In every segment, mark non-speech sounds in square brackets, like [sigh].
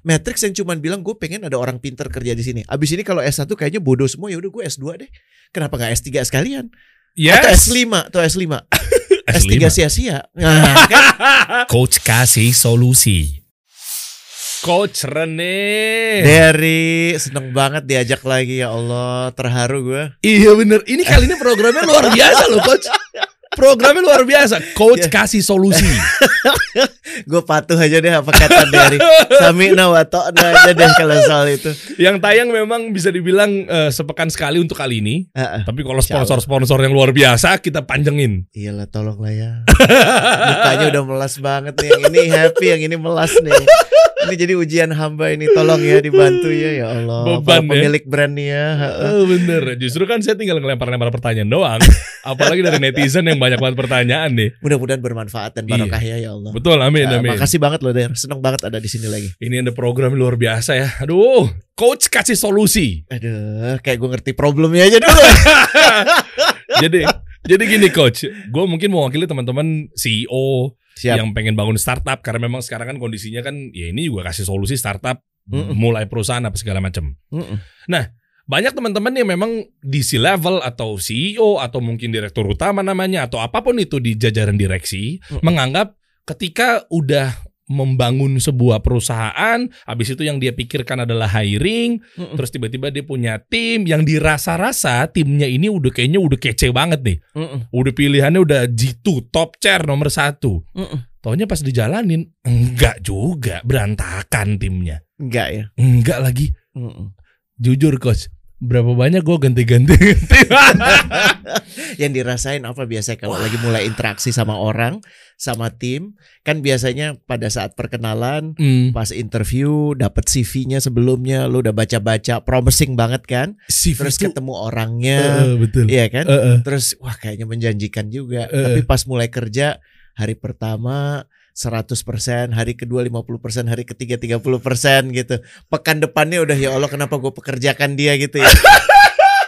Matrix yang cuman bilang gue pengen ada orang pinter kerja di sini. Abis ini kalau S1 kayaknya bodoh semua ya udah gue S2 deh. Kenapa nggak S3 sekalian? Atau Yes. S5 atau S5. S5. S3 sia-sia. Nah, kan? [laughs] Coach kasih solusi. Coach Rene. Dari seneng banget diajak lagi ya Allah, terharu gue. Iya bener. Ini kali ini programnya luar biasa loh coach. [laughs] Programnya luar biasa. Coach kasih solusi. [laughs] Gue patuh aja deh apa kata dari Samina watokna aja deh kalau soal itu. Yang tayang memang bisa dibilang eh, sepekan sekali untuk kali ini. Heeh. Tapi kalau sponsor-sponsor yang luar biasa kita panjangin. Iyalah tolonglah ya. Mukanya udah melas banget nih. Yang ini happy, yang ini melas nih. Ini jadi ujian hamba ini. Tolong ya dibantu ya ya Allah. Beban Para ya. pemilik brand nih ya. Oh bener. Justru kan saya tinggal ngelempar-lempar pertanyaan doang. [laughs] Apalagi dari netizen yang banyak banget pertanyaan nih. Mudah-mudahan bermanfaat dan barokah ya ya Allah. Betul, amin, Ya, amin. makasih banget loh Der. Seneng banget ada di sini lagi. Ini ada program luar biasa ya. Aduh, coach kasih solusi. Aduh, kayak gue ngerti problemnya aja dulu. [laughs] jadi jadi gini coach, gue mungkin mewakili teman-teman CEO Siap. yang pengen bangun startup karena memang sekarang kan kondisinya kan ya ini juga kasih solusi startup Mm-mm. mulai perusahaan apa segala macam. Mm-mm. Banyak teman-teman yang memang di C level atau CEO atau mungkin direktur utama namanya atau apa pun itu di jajaran direksi Mm. menganggap ketika udah membangun sebuah perusahaan, habis itu yang dia pikirkan adalah hiring, Mm-mm. terus tiba-tiba dia punya tim yang dirasa-rasa timnya ini udah kayaknya udah kece banget nih. Mm-mm. Udah pilihannya udah G2, top chair nomor satu. Mm-mm. Taunya pas dijalanin, enggak juga, berantakan timnya. Enggak ya. Enggak lagi. Mm-mm. Jujur coach, berapa banyak gue ganti-ganti. [laughs] Yang dirasain apa biasanya kalau lagi mulai interaksi sama orang, sama tim, kan biasanya pada saat perkenalan, Hmm, pas interview, dapat CV-nya sebelumnya, lu udah baca-baca, promising banget kan? CV Terus itu- ketemu orangnya, Eh, betul. iya kan? Eh, eh. Terus wah kayaknya menjanjikan juga. Eh. Tapi pas mulai kerja hari pertama 100%, hari kedua 50%, hari ketiga 30% gitu. Pekan depannya udah ya Allah kenapa gue pekerjakan dia gitu ya. [laughs]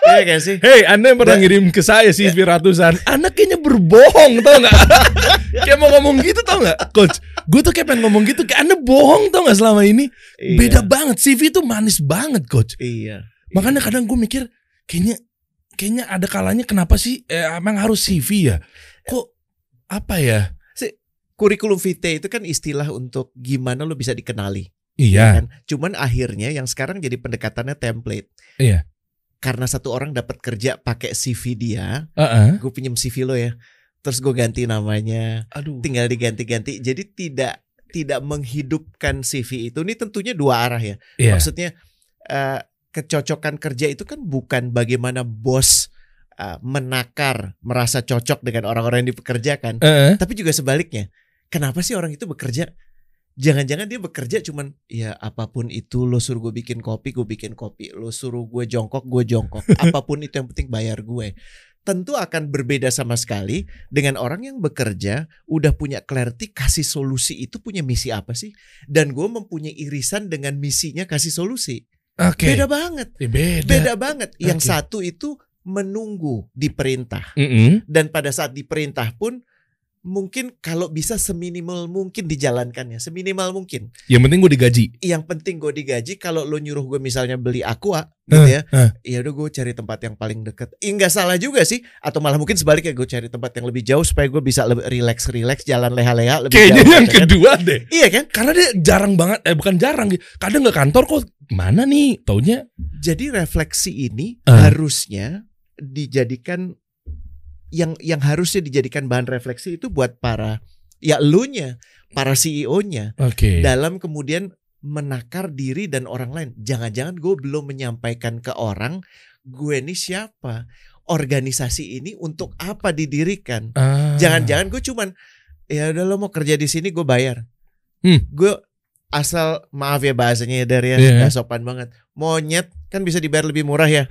Iya gak sih? Hey, Anda yang pernah ngirim ke saya CV ratusan, Anda kayaknya berbohong tau nggak? [laughs] kayak mau ngomong gitu tau nggak, Coach? Gue tuh kayak pengen ngomong gitu, kayak Anda bohong tau nggak selama ini? Iya. Beda banget, CV itu manis banget, Coach. Iya. Makanya kadang gue mikir, kayaknya kayaknya ada kalanya kenapa sih eh, emang harus CV ya? Kok apa ya? Kurikulum vitae itu kan istilah untuk gimana lo bisa dikenali. Iya, kan? Cuman akhirnya yang sekarang jadi pendekatannya template. Iya. Karena satu orang dapat kerja pakai CV dia, Heeh. gue pinjem CV lo ya. Terus gue ganti namanya, Aduh. tinggal diganti-ganti. Jadi tidak tidak menghidupkan CV itu. Ini tentunya dua arah ya. Iya. Maksudnya eh, kecocokan kerja itu kan bukan bagaimana bos eh, menakar, merasa cocok dengan orang-orang yang dipekerjakan, Heeh. tapi juga sebaliknya. Kenapa sih orang itu bekerja? Jangan-jangan dia bekerja cuman ya apa pun itu lo suruh gue bikin kopi, gue bikin kopi. Lo suruh gue jongkok, gue jongkok. [laughs] apa pun itu yang penting bayar gue. Tentu akan berbeda sama sekali dengan orang yang bekerja udah punya clarity kasih solusi itu punya misi apa sih? Dan gue mempunyai irisan dengan misinya kasih solusi. Oke. Beda banget. Eh, Beda. Beda banget. Yang Oke. satu itu menunggu diperintah Mm-mm. dan pada saat diperintah pun mungkin kalau bisa seminimal mungkin dijalankannya seminimal mungkin Yang penting gue digaji. yang penting gue digaji kalau lo nyuruh gue misalnya beli aqua gitu ya eh. ya udah gue cari tempat yang paling deket Ih, nggak salah juga sih atau malah mungkin sebaliknya gue cari tempat yang lebih jauh supaya gue bisa lebih relax relax jalan leha-leha lebih Kayaknya jauh, yang gitu kan. kedua deh. iya kan Karena dia jarang banget, eh bukan jarang, kadang nggak kantor kok mana nih? Taunya jadi refleksi ini Ah. harusnya dijadikan yang yang harusnya dijadikan bahan refleksi itu buat para ya elunya, para CEO-nya Oke. dalam kemudian menakar diri dan orang lain. Jangan-jangan gue belum menyampaikan ke orang gue ini siapa, organisasi ini untuk apa didirikan. Ah. Jangan-jangan gue cuman ya udah lo mau kerja di sini gue bayar. Hmm. Gue asal maaf ya bahasanya ya dari ya nggak sopan banget. Monyet kan bisa dibayar lebih murah ya.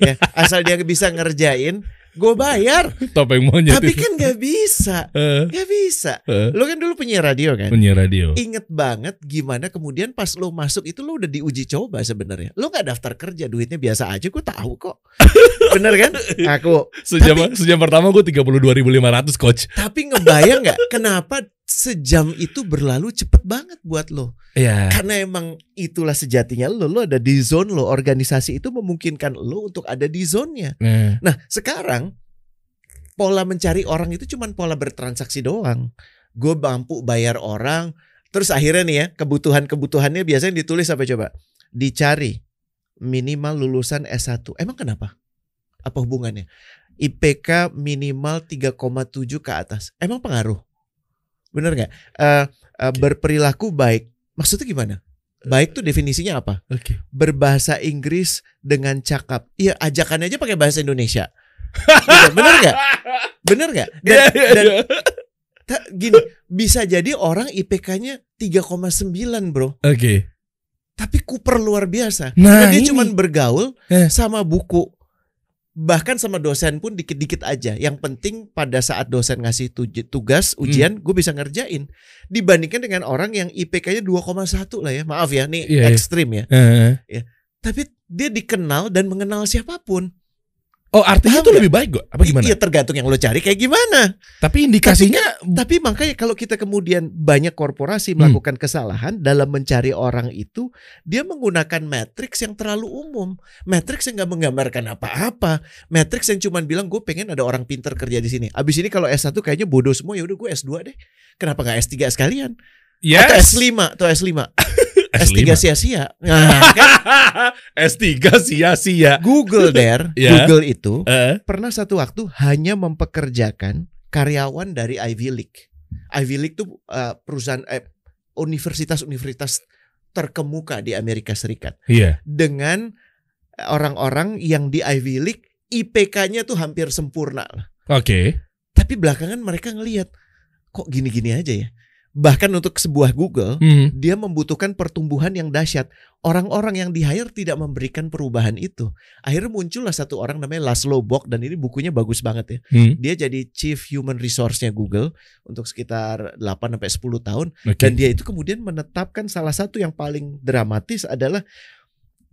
ya asal dia bisa ngerjain, gue bayar. topeng monyet. Tapi itu. kan nggak bisa, Eh, nggak bisa. eh. Lo kan dulu punya radio kan? punya radio. Ingat banget gimana kemudian pas lo masuk itu lo udah diuji coba sebenarnya. Lo nggak daftar kerja, duitnya biasa aja, gue tahu kok. [laughs] Bener kan? [laughs] Aku. Sejam sejam pertama gue 32.500 coach. Tapi ngebayang nggak kenapa sejam itu berlalu cepet banget buat lo? Iya. Karena emang itulah sejatinya lo. Lo ada di zone lo. Organisasi itu memungkinkan lo untuk ada di zone-nya. Nah, Nah sekarang pola mencari orang itu cuman pola bertransaksi doang. Gue mampu bayar orang. Terus akhirnya nih ya kebutuhan-kebutuhannya biasanya ditulis apa coba? Dicari minimal lulusan S1. Emang kenapa? Apa hubungannya? IPK minimal 3,7 ke atas. Emang pengaruh? Bener nggak? Eh, eh, berperilaku baik. Maksudnya gimana? Baik tuh definisinya apa? Oke. berbahasa Inggris dengan cakap. Iya, ajakannya aja pakai bahasa Indonesia. Gitu, bener nggak? Bener nggak? Dan, Iya, iya, dan iya. ta- gini, bisa jadi orang IPK-nya 3,9 bro. Oke. Tapi kuper luar biasa. Nah, Karena dia ini. cuman bergaul Eh. sama buku. Bahkan sama dosen pun dikit-dikit aja. Yang penting pada saat dosen ngasih tugas, Hmm. ujian, gue bisa ngerjain. Dibandingkan dengan orang yang IPK-nya 2,1 lah ya. Maaf ya, nih Iya, iya. ekstrim ya. Eh. Tapi dia dikenal dan mengenal siapa pun. Oh artinya itu lebih baik gue? Apa gimana? Iya tergantung yang lo cari kayak gimana. Tapi indikasinya Tapi makanya kalau kita kemudian banyak korporasi Hmm. melakukan kesalahan dalam mencari orang itu, dia menggunakan matriks yang terlalu umum, matriks yang nggak menggambarkan apa-apa, matriks yang cuman bilang gue pengen ada orang pinter kerja di sini. Abis ini kalau S1 kayaknya bodoh semua ya udah gue S2 deh. Kenapa nggak S3 sekalian? yes. Atau S5 atau S5. S3 sia-sia. Nah, kan [laughs] S3 sia-sia. Google der, [laughs] Ya. Google itu Eh. pernah satu waktu hanya mempekerjakan karyawan dari Ivy League. Ivy League itu uh, perusahaan eh, universitas-universitas terkemuka di Amerika Serikat Iya. dengan orang-orang yang di Ivy League IPK-nya tuh hampir sempurna lah. Oke. Tapi belakangan mereka ngelihat kok gini-gini aja ya. Bahkan untuk sebuah Google Hmm. dia membutuhkan pertumbuhan yang dahsyat. Orang-orang yang di hire tidak memberikan perubahan itu. Akhirnya muncullah satu orang namanya Laszlo Bock dan ini bukunya bagus banget ya. Hmm. Dia jadi Chief Human Resource-nya Google untuk sekitar 8 sampai 10 tahun Oke. dan dia itu kemudian menetapkan salah satu yang paling dramatis adalah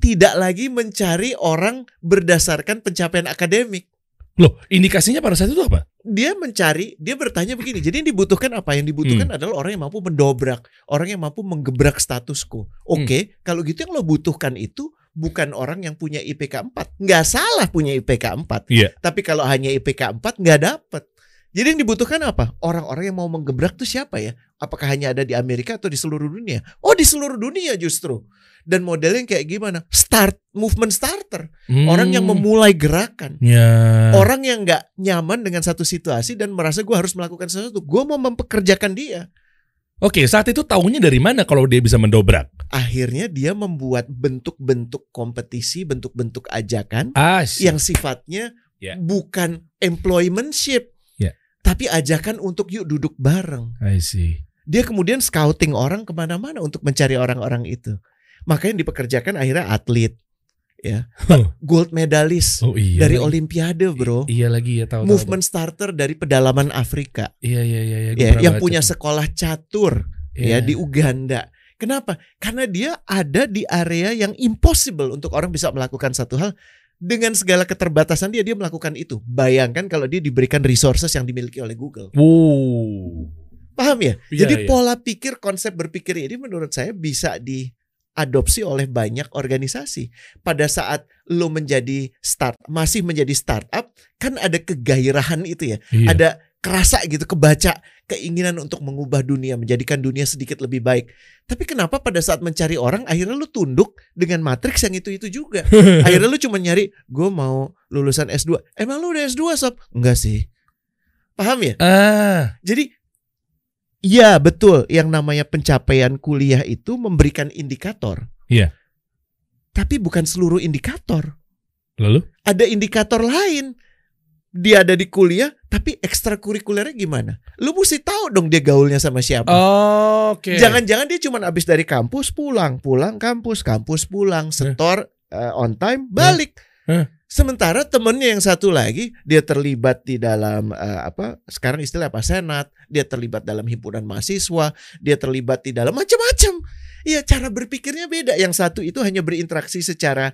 tidak lagi mencari orang berdasarkan pencapaian akademik. Loh, indikasinya pada saat itu apa? Dia mencari, dia bertanya begini. Jadi yang dibutuhkan apa? Yang dibutuhkan Hmm. adalah orang yang mampu mendobrak, orang yang mampu menggebrak status quo. Oke, kalau gitu yang lo butuhkan itu bukan orang yang punya IPK 4. Nggak salah punya IPK 4. Iya. Tapi kalau hanya IPK 4 nggak dapet. Jadi yang dibutuhkan apa? Orang-orang yang mau menggebrak tuh siapa ya? Apakah hanya ada di Amerika atau di seluruh dunia? Oh di seluruh dunia justru. Dan modelnya kayak gimana? Start, movement starter. Orang yang Hmm. memulai gerakan. Ya. Orang yang nggak nyaman dengan satu situasi dan merasa gue harus melakukan sesuatu. Gue mau mempekerjakan dia. Oke, saat itu tahunya dari mana kalau dia bisa mendobrak? Akhirnya dia membuat bentuk-bentuk kompetisi, bentuk-bentuk ajakan Ah, yang sifatnya Ya. bukan employmentship. Tapi ajakan untuk yuk duduk bareng. I see. Dia kemudian scouting orang ke mana-mana untuk mencari orang-orang itu. Makanya dipekerjakan akhirnya atlet, ya, [laughs] gold medalist Oh iya. dari. Olimpiade, bro. Iya lagi ya tahu. tahu, Movement starter dari pedalaman Afrika, tahu. Iya iya iya. iya, ya, yang punya tuh. sekolah catur, Iya. ya di Uganda. Kenapa? Karena dia ada di area yang impossible untuk orang bisa melakukan satu hal dengan segala keterbatasan dia dia melakukan itu. Bayangkan kalau dia diberikan resources yang dimiliki oleh Google. Wow. Paham ya? Iya, Jadi iya. pola pikir, konsep berpikir ini menurut saya bisa diadopsi oleh banyak organisasi. Pada saat lo menjadi start, masih menjadi startup, kan ada kegairahan itu ya. Iya. Ada kerasa gitu, kebaca keinginan untuk mengubah dunia, menjadikan dunia sedikit lebih baik. Tapi kenapa pada saat mencari orang, akhirnya lu tunduk dengan matriks yang itu-itu juga. [laughs] akhirnya lu cuma nyari, gue mau lulusan S2. Emang lu udah S2 sob? Enggak sih. Paham ya? Ah, Jadi Iya betul, yang namanya pencapaian kuliah itu memberikan indikator. Iya. Tapi bukan seluruh indikator. lalu? Ada indikator lain. Dia ada di kuliah, tapi ekstrakurikulernya gimana? Lu mesti tahu dong dia gaulnya sama siapa. Oke. Jangan-jangan dia cuma habis dari kampus pulang, pulang kampus, kampus pulang, setor eh, on time, balik. Sementara temennya yang satu lagi dia terlibat di dalam eh, apa? Sekarang istilah apa? Senat. Dia terlibat dalam himpunan mahasiswa. Dia terlibat di dalam macam-macam. Iya, cara berpikirnya beda. Yang satu itu hanya berinteraksi secara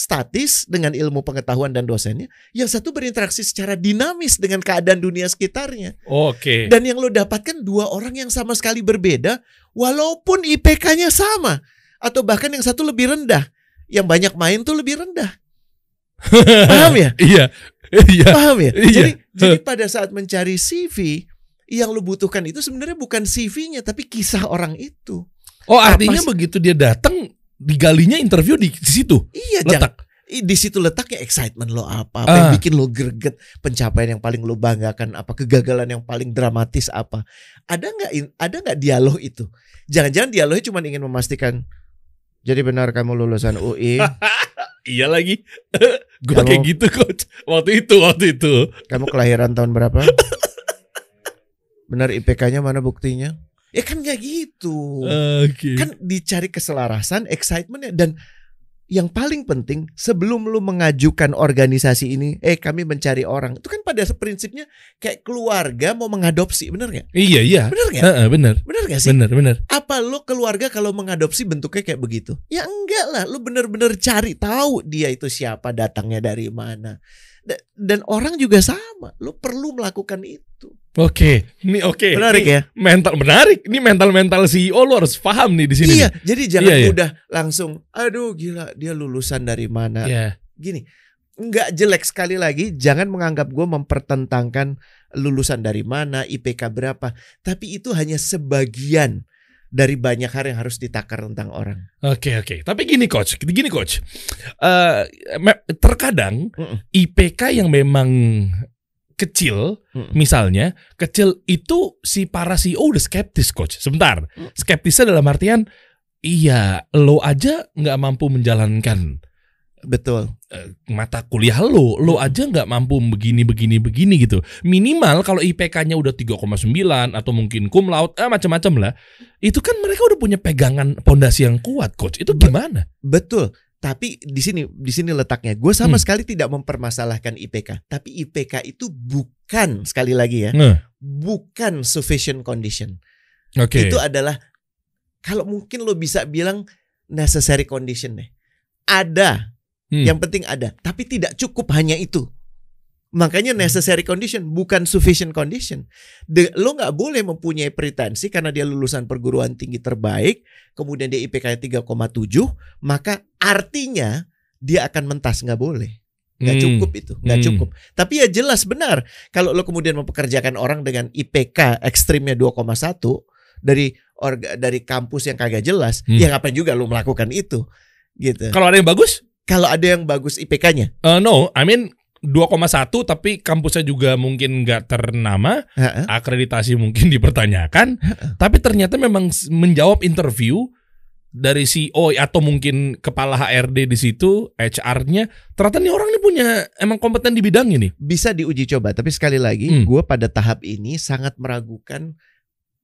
statis dengan ilmu pengetahuan dan dosennya, yang satu berinteraksi secara dinamis dengan keadaan dunia sekitarnya. Oke. Dan yang lo dapatkan dua orang yang sama sekali berbeda, walaupun IPK-nya sama, atau bahkan yang satu lebih rendah, yang banyak main tuh lebih rendah. [laughs] Paham ya? Iya. Iya. Paham ya? Iya. Jadi, jadi pada saat mencari CV, yang lo butuhkan itu sebenarnya bukan CV-nya, tapi kisah orang itu. Oh, artinya Apa begitu dia datang digalinya interview di situ. Iya, jangan. Letak. I- di situ letaknya excitement lo apa, apa yang Ah. bikin lo greget, pencapaian yang paling lo banggakan apa, kegagalan yang paling dramatis apa. Ada nggak ada nggak dialog itu? Jangan-jangan dialognya cuma ingin memastikan jadi benar kamu lulusan UI, [laughs] Iya lagi. [laughs] Gua Kamu- kayak gitu coach. Waktu itu, waktu itu. kamu kelahiran tahun berapa? [laughs] Benar IPK-nya mana buktinya? Ya kan nggak gitu. Oke. Kan dicari keselarasan, excitementnya dan yang paling penting sebelum lu mengajukan organisasi ini, eh kami mencari orang, itu kan pada prinsipnya kayak keluarga mau mengadopsi, bener nggak? Iya, iya. Bener nggak? Heeh, bener. Bener nggak sih? Bener, bener. Apa lu keluarga kalau mengadopsi bentuknya kayak begitu? Ya enggak lah, lu bener-bener cari tahu dia itu siapa, datangnya dari mana. Da- Dan orang juga sama, lu perlu melakukan itu. Oke. Ini oke. Menarik Ini ya? Mental menarik. Ini mental-mental CEO lo harus paham nih di sini. Iya, jadi jangan Iya, iya. udah langsung, aduh gila dia lulusan dari mana? nih. Iya. gini nggak jelek sekali lagi jangan menganggap gue mempertentangkan lulusan dari mana IPK berapa tapi itu hanya sebagian dari banyak hal yang harus ditakar tentang orang Oke oke, tapi gini coach, gini coach, Eh, me- terkadang Mm-mm. IPK yang memang kecil, Mm-mm. misalnya kecil itu si para CEO udah skeptis coach. Sebentar, skeptisnya dalam artian, iya lo aja nggak mampu menjalankan betul eh, mata kuliah lo, lo aja nggak mampu begini begini begini gitu. Minimal kalau IPK-nya udah 3,9 atau mungkin cum laude, eh, macam-macam lah. Itu kan mereka udah punya pegangan pondasi yang kuat coach. Itu Be- gimana? betul tapi di sini di sini letaknya gue sama Hmm. sekali tidak mempermasalahkan IPK tapi IPK itu bukan sekali lagi ya Nah, bukan sufficient condition Oke. itu adalah kalau mungkin lo bisa bilang necessary condition deh ada Hmm. Yang penting ada, tapi tidak cukup hanya itu. Makanya necessary condition bukan sufficient condition. De, lo nggak boleh mempunyai pretensi karena dia lulusan perguruan tinggi terbaik, kemudian dia IPK 3,7, maka artinya dia akan mentas nggak boleh. Nggak Hmm. cukup itu, nggak Hmm. cukup. Tapi ya jelas benar kalau lo kemudian mempekerjakan orang dengan IPK ekstrimnya 2,1 dari orga, dari kampus yang kagak jelas, Hmm. ya ngapain juga lo melakukan itu? Gitu. Kalau ada yang bagus? Kalau ada yang bagus IPK-nya, Eh, no, I mean 2,1 tapi kampusnya juga mungkin nggak ternama, Heeh. akreditasi mungkin dipertanyakan, tapi ternyata memang menjawab interview dari CEO atau mungkin kepala HRD di situ, HR-nya, ternyata nih orang nih punya emang kompeten di bidang ini. bisa diuji coba. Tapi sekali lagi, Hmm. gue pada tahap ini sangat meragukan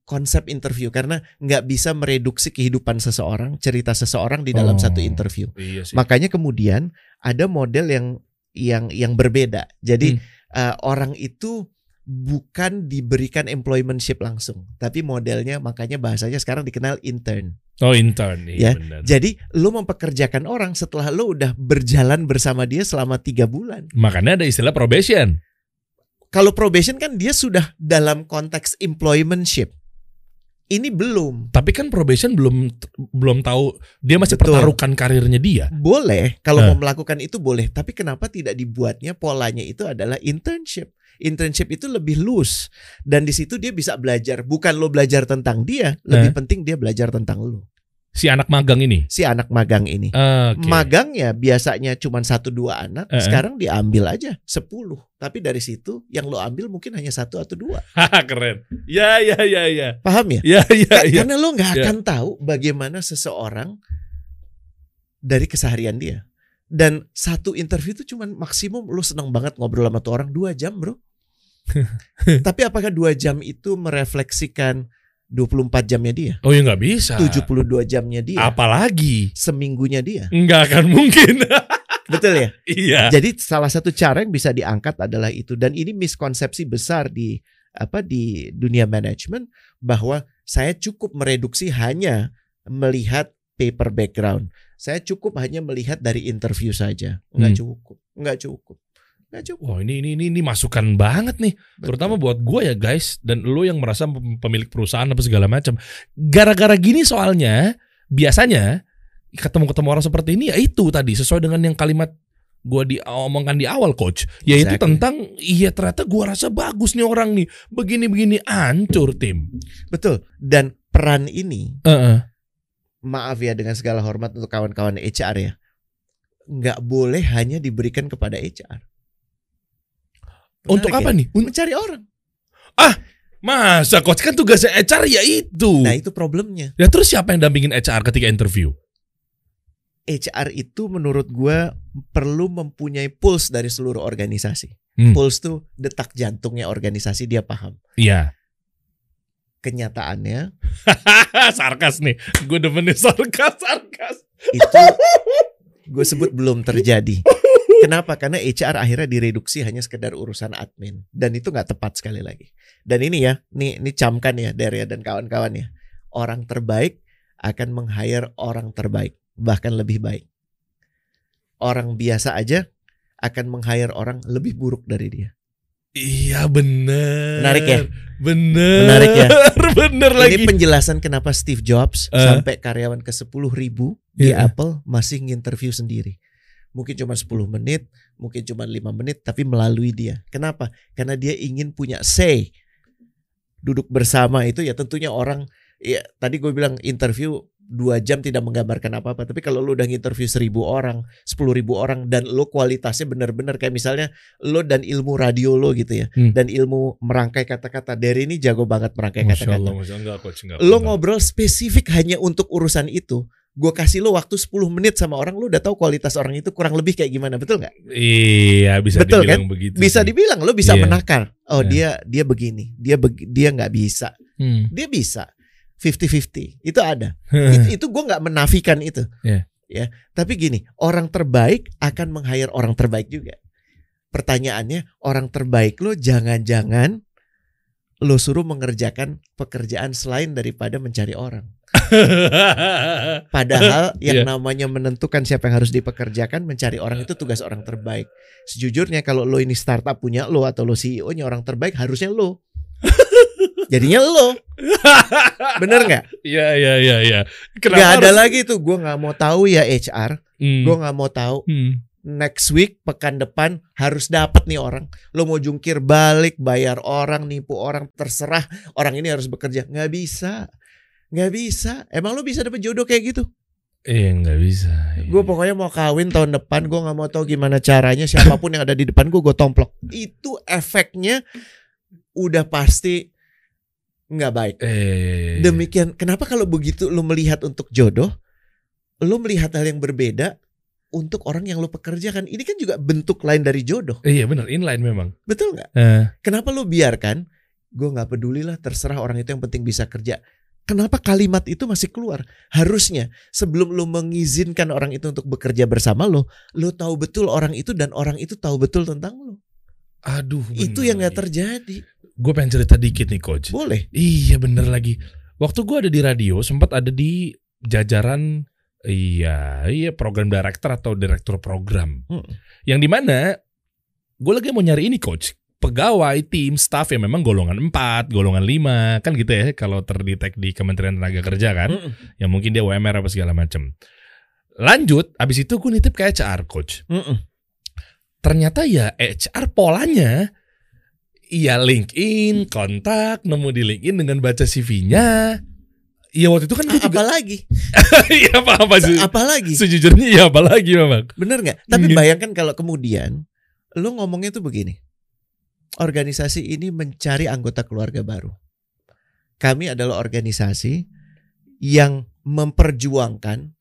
konsep interview karena nggak bisa mereduksi kehidupan seseorang, cerita seseorang di dalam Oh. satu interview. Iya sih. Makanya kemudian ada model yang yang yang berbeda. Jadi Hmm. eh, orang itu bukan diberikan employmentship langsung, tapi modelnya makanya bahasanya sekarang dikenal intern. Oh intern Ya, iya benar. Jadi lo mempekerjakan orang setelah lo udah berjalan bersama dia selama tiga bulan. Makanya ada istilah probation. Kalau probation kan dia sudah dalam konteks employmentship. Ini belum. Tapi kan probation belum belum tahu dia masih Betul. pertaruhkan karirnya dia. Boleh kalau Nah. mau melakukan itu boleh, tapi kenapa tidak dibuatnya polanya itu adalah internship? Internship itu lebih loose dan di situ dia bisa belajar. Bukan lo belajar tentang dia, lebih penting dia belajar tentang lo. Si anak magang ini. Si anak magang ini. Oke. Magangnya biasanya cuma satu dua anak, Eh, eh. sekarang diambil aja 10. Tapi dari situ yang lo ambil mungkin hanya satu atau dua. [laughs] Keren. Ya ya ya ya. Paham ya? Ya ya ya. Karena lo nggak Ya. akan tahu bagaimana seseorang dari keseharian dia. Dan satu interview itu cuman maksimum lo senang banget ngobrol sama tuh orang dua jam bro. [laughs] Tapi apakah dua jam itu merefleksikan 24 jamnya dia, Oh ya nggak bisa. 72 jamnya dia, Apalagi seminggunya dia, nggak akan mungkin. [laughs] betul ya? iya. Jadi salah satu cara yang bisa diangkat adalah itu dan ini miskonsepsi besar di apa di dunia manajemen bahwa saya cukup mereduksi hanya melihat paper background. Saya cukup hanya melihat dari interview saja. Nggak Hmm. cukup, nggak cukup, nggak cukup. Wah ini ini ini, ini masukan banget nih, Betul. terutama buat gue ya guys dan lo yang merasa pem- pemilik perusahaan apa segala macam. Gara-gara gini soalnya biasanya ketemu-ketemu orang seperti ini ya itu tadi sesuai dengan yang kalimat gue diomongkan di awal coach, yaitu Exactly. tentang iya ternyata gue rasa bagus nih orang nih begini-begini ancur tim. Betul. Dan peran ini, Heeh. maaf ya dengan segala hormat untuk kawan-kawan HR ya, nggak boleh hanya diberikan kepada HR. Untuk Menarik apa ya? nih? Un- Mencari orang. Masa coach kan tugasnya HR ya itu. Nah itu problemnya. Ya terus siapa yang dampingin HR ketika interview? HR itu menurut gua perlu mempunyai pulse dari seluruh organisasi. Hmm. Pulse tuh detak jantungnya organisasi dia paham. Iya. Kenyataannya [laughs] sarkas nih. Gue demen sarkas, sarkas. itu [laughs] gue sebut belum terjadi. [laughs] Kenapa? Karena HR akhirnya direduksi hanya sekedar urusan admin dan itu nggak tepat sekali lagi. Dan ini ya, nih ini camkan ya Daria dan kawan-kawan ya. Orang terbaik akan meng-hire orang terbaik, bahkan lebih baik. Orang biasa aja akan meng-hire orang lebih buruk dari dia. Iya bener. Menarik ya? Bener. Menarik ya? [laughs] bener lagi. Ini penjelasan kenapa Steve Jobs Eh. sampai karyawan ke 10 ribu di Iya. Apple masih nginterview sendiri. Mungkin cuma 10 menit, mungkin cuma 5 menit, tapi melalui dia. Kenapa? Karena dia ingin punya say. Duduk bersama itu ya tentunya orang, ya tadi gue bilang interview dua jam tidak menggambarkan apa-apa. Tapi kalau lu udah nginterview seribu orang, sepuluh ribu orang, dan lu kualitasnya benar-benar kayak misalnya lo dan ilmu radio lo gitu ya, Hmm. dan ilmu merangkai kata-kata. Dari ini jago banget merangkai kata-kata lo ngobrol spesifik hanya untuk urusan itu gue kasih lo waktu 10 menit sama orang lo udah tahu kualitas orang itu kurang lebih kayak gimana betul nggak Iya, bisa Betul, dibilang begitu. bisa sih. dibilang lo bisa Iya. menakar oh Iya. dia dia begini dia beg- dia nggak bisa Hmm. dia bisa 50-50 itu ada [laughs] itu, itu gue nggak menafikan itu Iya. ya tapi gini orang terbaik akan meng-hire orang terbaik juga pertanyaannya orang terbaik lo jangan-jangan lo suruh mengerjakan pekerjaan selain daripada mencari orang [laughs] Padahal yang Iya. namanya menentukan siapa yang harus dipekerjakan mencari orang itu tugas orang terbaik. Sejujurnya kalau lo ini startup punya lo atau lo CEO-nya orang terbaik harusnya lo. [laughs] Jadinya lo. [laughs] Bener nggak? Iya, iya, iya, iya. Gak ada harus- lagi tuh. Gue nggak mau tahu ya HR. Hmm. Gue nggak mau tahu Hmm. next week pekan depan harus dapat nih orang. Lo mau jungkir balik, bayar orang, nipu orang, terserah. Orang ini harus bekerja. Nggak bisa. Nggak bisa. Emang lo bisa dapet jodoh kayak gitu? Iya, nggak bisa. Gue pokoknya mau kawin tahun depan Gue gak mau tahu gimana caranya Siapa pun yang ada di depan gue Gue tomplok Itu efeknya Udah pasti nggak baik Eh, iya, iya, iya. Demikian Kenapa kalau begitu Lu melihat untuk jodoh Lu melihat hal yang berbeda Untuk orang yang lu pekerjakan Ini kan juga bentuk lain dari jodoh Iya benar, inline memang. Betul nggak? Eh, Kenapa lu biarkan Gue gak peduli lah Terserah orang itu yang penting bisa kerja Kenapa kalimat itu masih keluar? Harusnya sebelum lu mengizinkan orang itu untuk bekerja bersama lo, lu tahu betul orang itu dan orang itu tahu betul tentang lo. aduh. Itu yang gak terjadi. Gue pengen cerita dikit nih coach. Boleh. Iya bener lagi. Waktu gue ada di radio sempat ada di jajaran iya iya program director atau direktur program. Hmm. Yang di mana gue lagi mau nyari ini coach pegawai tim staff yang memang golongan 4, golongan 5 kan gitu ya kalau terdetek di Kementerian Tenaga Kerja kan Mm-mm. yang mungkin dia UMR apa segala macem. Lanjut, abis itu gue nitip ke HR coach. Mm-mm. Ternyata ya HR polanya Iya LinkedIn, kontak, nemu di LinkedIn dengan baca CV-nya. Iya waktu itu kan gue juga Apalagi? [laughs] Iya apa apa sih Apalagi? Sejujurnya iya apalagi memang Bener nggak? Tapi Iya. bayangkan kalau kemudian lu ngomongnya tuh begini. Organisasi ini mencari anggota keluarga baru. Kami adalah organisasi yang memperjuangkan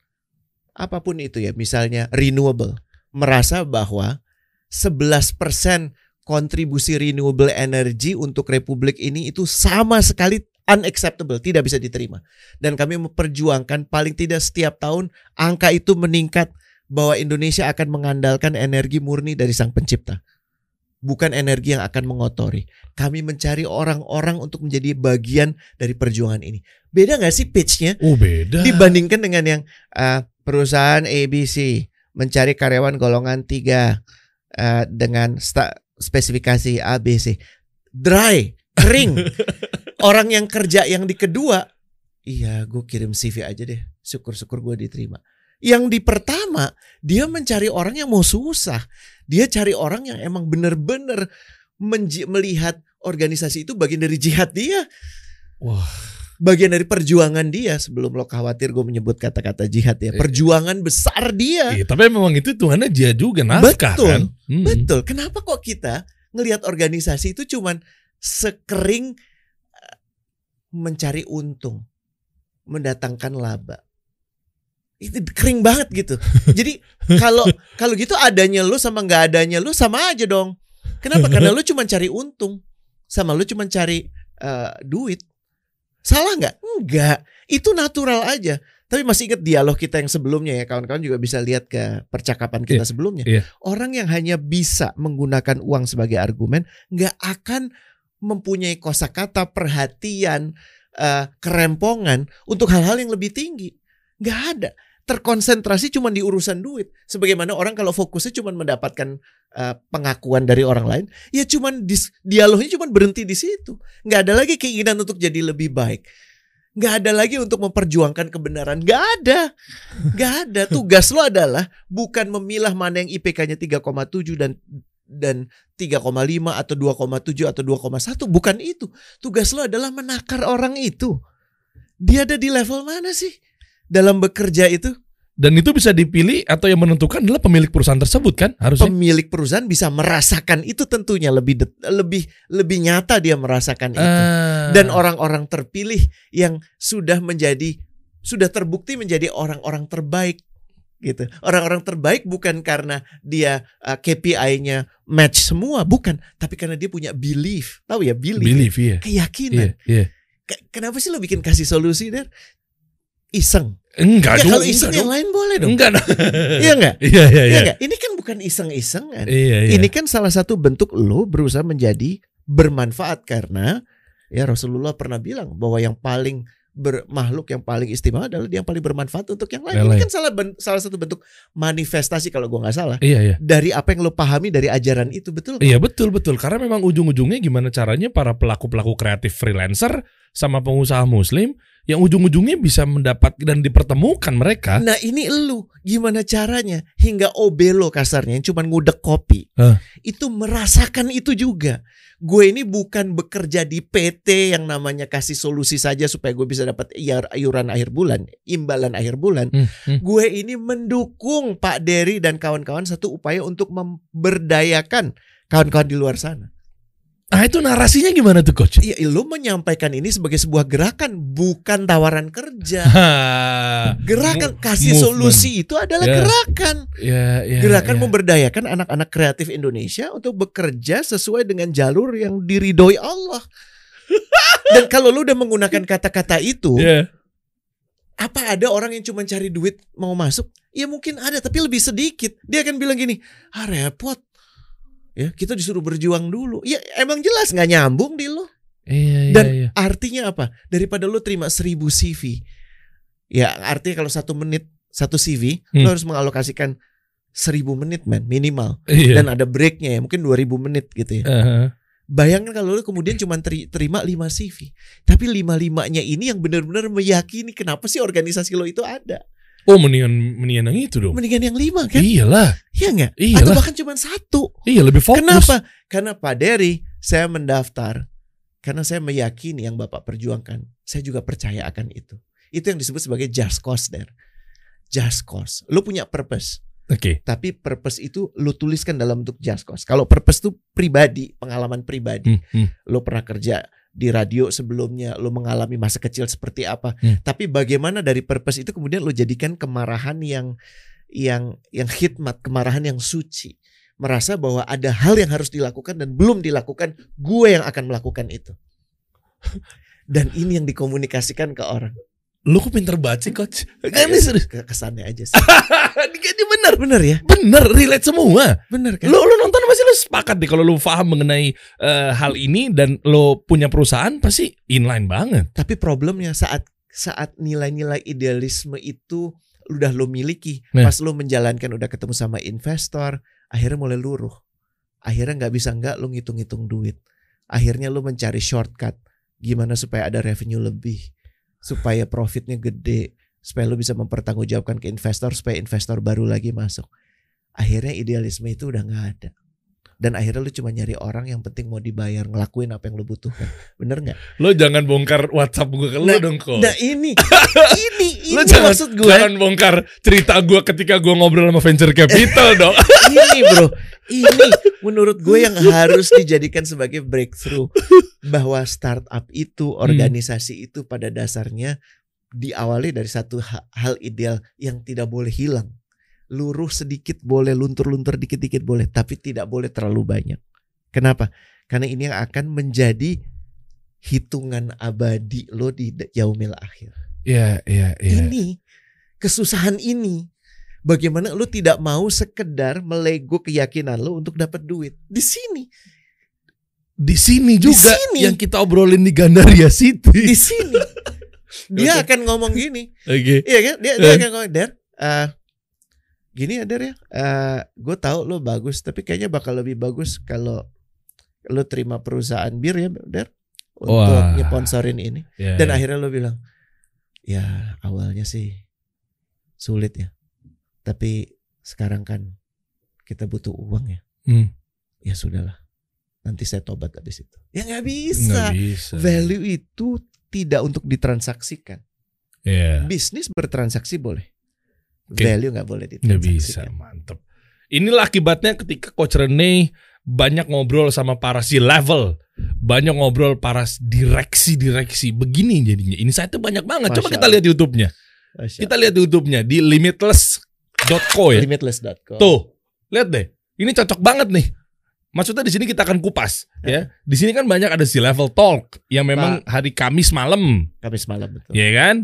apa pun itu ya, misalnya renewable, merasa bahwa 11% kontribusi renewable energy untuk republik ini itu sama sekali unacceptable, tidak bisa diterima. Dan kami memperjuangkan paling tidak setiap tahun angka itu meningkat bahwa Indonesia akan mengandalkan energi murni dari sang pencipta. Bukan energi yang akan mengotori. Kami mencari orang-orang untuk menjadi bagian dari perjuangan ini. Beda nggak sih pitch-nya Oh beda. dibandingkan dengan yang uh, perusahaan ABC mencari karyawan golongan 3 uh, dengan sta- spesifikasi ABC. Dry, kering. [laughs] Orang yang kerja yang di kedua, iya gue kirim CV aja deh. Syukur-syukur gue diterima. Yang di pertama, dia mencari orang yang mau susah. Dia cari orang yang emang bener-bener melihat organisasi itu bagian dari jihad dia. Wah. Bagian dari perjuangan dia. Sebelum lo khawatir gue menyebut kata-kata jihad ya. Iya. Perjuangan besar dia. Iya, tapi memang itu Tuhannya dia juga nafkah Betul. kan. Hmm. Betul. Kenapa kok kita ngelihat organisasi itu cuman sekering eh, mencari untung, mendatangkan laba. Itu kering banget gitu. [laughs] Jadi kalau kalau gitu adanya lu sama nggak adanya lu sama aja dong. Kenapa? Karena lu cuma cari untung, sama lu cuma cari eh, duit. Salah nggak? Enggak. Itu natural aja. Tapi masih ingat dialog kita yang sebelumnya ya kawan-kawan juga bisa lihat ke percakapan kita sebelumnya. iya. Orang yang hanya bisa menggunakan uang sebagai argumen nggak akan mempunyai kosakata perhatian eh, kerempongan untuk hal-hal yang lebih tinggi. Nggak ada. Terkonsentrasi cuma di urusan duit. Sebagaimana orang kalau fokusnya cuma mendapatkan eh, pengakuan dari orang lain, ya cuma dialognya cuma berhenti di situ. Nggak ada lagi keinginan untuk jadi lebih baik. Nggak ada lagi untuk memperjuangkan kebenaran. Nggak ada. Nggak ada. Tugas lo adalah bukan memilah mana yang IPK-nya 3,7 dan dan 3,5 atau 2,7 atau 2,1 bukan itu. Tugas lo adalah menakar orang itu. Dia ada di level mana sih dalam bekerja itu? Dan itu bisa dipilih atau yang menentukan adalah pemilik perusahaan tersebut kan harusnya. Pemilik perusahaan bisa merasakan itu tentunya lebih det- lebih lebih nyata dia merasakan itu. Ah. Dan orang-orang terpilih yang sudah menjadi sudah terbukti menjadi orang-orang terbaik gitu. Orang-orang terbaik bukan karena dia uh, KPI-nya match semua, bukan, tapi karena dia punya belief. Tahu ya belief, belief iya. keyakinan. Iya, iya. Ke- Kenapa sih lo bikin kasih solusi der? Iseng. Enggak ya dong. kalau iseng enggak yang dong. lain boleh dong. Enggak. Iya enggak? [laughs] Iya, iya, Iya iya. enggak? Ini kan bukan iseng-isengan. Iya, iya. Ini kan salah satu bentuk lo berusaha menjadi bermanfaat karena ya Rasulullah pernah bilang bahwa yang paling bermakhluk yang paling istimewa adalah dia yang paling bermanfaat untuk yang lain. Ini kan salah ben- salah satu bentuk manifestasi kalau gua nggak salah Iya, iya. dari apa yang lo pahami dari ajaran itu betul. Iya betul betul karena memang ujung-ujungnya gimana caranya para pelaku-pelaku kreatif freelancer sama pengusaha muslim yang ujung-ujungnya bisa mendapat dan dipertemukan mereka. Nah ini elu gimana caranya hingga OB lo kasarnya yang cuma ngudek kopi Hah. itu merasakan itu juga. Gue ini bukan bekerja di PT yang namanya kasih solusi saja supaya gue bisa dapat iuran akhir bulan, imbalan akhir bulan. Hmm, hmm. Gue ini mendukung Pak Dery dan kawan-kawan satu upaya untuk memberdayakan kawan-kawan di luar sana. Nah itu narasinya gimana tuh coach? Iya, lo menyampaikan ini sebagai sebuah gerakan, bukan tawaran kerja. [laughs] Gerakan Mo- kasih movement. solusi itu adalah Ya. gerakan. ya, ya, Gerakan ya. memberdayakan anak-anak kreatif Indonesia untuk bekerja sesuai dengan jalur yang diridhoi Allah. [laughs] Dan kalau lu udah menggunakan kata-kata itu, Ya. apa ada orang yang cuma cari duit mau masuk? Ya mungkin ada, tapi lebih sedikit. Dia akan bilang gini, ah repot. Ya kita disuruh berjuang dulu. Ya emang jelas nggak nyambung di lo. Iya, iya, Dan iya. artinya apa? Daripada lu terima seribu CV, ya artinya kalau satu menit satu CV, Hmm. lu harus mengalokasikan seribu menit man minimal. Iya. Dan ada breaknya ya, mungkin 2000 menit gitu ya. Aha. Bayangkan kalau lu kemudian cuma teri- terima 5 CV, tapi lima limanya ini yang benar-benar meyakini kenapa sih organisasi lo itu ada. Oh mendingan mendingan yang itu dong. Mendingan yang lima kan? Iyalah, Iya nggak? Atau iyalah. bahkan cuma satu. Iya lebih fokus. Kenapa? Karena Pak Dery, saya mendaftar karena saya meyakini yang Bapak perjuangkan. Saya juga percaya akan itu. Itu yang disebut sebagai just cause there. Just cause. Lu punya purpose, Oke. tapi purpose itu lu tuliskan dalam bentuk just cause. Kalau purpose itu pribadi, pengalaman pribadi. Hmm, hmm. Lu pernah kerja di radio sebelumnya, lu mengalami masa kecil seperti apa. Hmm. Tapi bagaimana dari purpose itu kemudian lu jadikan kemarahan yang yang yang khidmat, kemarahan yang suci. Merasa bahwa ada hal yang harus dilakukan dan belum dilakukan, gue yang akan melakukan itu. [laughs] Dan ini yang dikomunikasikan ke orang. Lu kok pinter banget sih coach? Kan ini serius. ke- kesannya aja sih. [laughs] Ini bener. Bener ya? Bener, relate semua. Bener kan? Lu lu nonton pasti lu sepakat deh kalau lu paham mengenai eh, hal ini dan lu punya perusahaan pasti inline banget. Tapi problemnya saat saat nilai-nilai idealisme itu udah lo miliki, Nah. pas lo menjalankan udah ketemu sama investor, akhirnya mulai luruh. Akhirnya nggak bisa nggak lo ngitung-ngitung duit. Akhirnya lo mencari shortcut gimana supaya ada revenue lebih, supaya profitnya gede, supaya lo bisa mempertanggungjawabkan ke investor supaya investor baru lagi masuk. Akhirnya idealisme itu udah nggak ada. Dan akhirnya lu cuma nyari orang yang penting mau dibayar ngelakuin apa yang lu butuhkan. Bener nggak? Lu jangan bongkar WhatsApp gua ke lu Nah, dong kok. Nah ini, [laughs] ini, ini Lu jangan, maksud gue. jangan bongkar cerita gua ketika gua ngobrol sama venture capital [laughs] dong. ini bro, ini menurut gue yang harus dijadikan sebagai breakthrough bahwa startup itu, organisasi itu pada dasarnya diawali dari satu ha- hal ideal yang tidak boleh hilang. Luruh sedikit boleh, luntur-luntur dikit-dikit boleh, tapi tidak boleh terlalu banyak. Kenapa? Karena ini yang akan menjadi hitungan abadi lo di yaumil akhir. Iya, iya, Ini kesusahan ini. Bagaimana lu tidak mau sekedar melego keyakinan lu untuk dapat duit di sini, Di sini juga sini. yang kita obrolin di Gandaria City. di sini. [laughs] Dia Oke. akan ngomong gini, Oke. iya kan? Dia, dia Eh. akan ngomong, Der, eh, gini ya Der ya, gue tahu lo bagus, tapi kayaknya bakal lebih bagus kalau lo terima perusahaan bir ya Der untuk Wah. nyeponsorin ini. Ya, Dan ya. akhirnya lo bilang, ya awalnya sih sulit ya. Tapi sekarang kan kita butuh uang ya. Hmm, Ya sudahlah. Nanti saya tobat habis itu. Ya nggak bisa. bisa. Value itu tidak untuk ditransaksikan. Iya. Bisnis bertransaksi boleh. Oke. Value nggak boleh Nggak bisa, ditransaksikan. mantep. Inilah akibatnya ketika Coach Rene banyak ngobrol sama para si level, banyak ngobrol para direksi-direksi. Begini jadinya. Ini saya tuh banyak banget. Coba Masya kita lihat YouTube-nya. Masya Kita lihat YouTube-nya di limitless.co ya. Limitless.com. Tuh, lihat deh. Ini cocok banget nih. Maksudnya di sini kita akan kupas ya. Di sini kan banyak ada si level talk yang memang hari Kamis malam, Kamis malam betul. ya kan?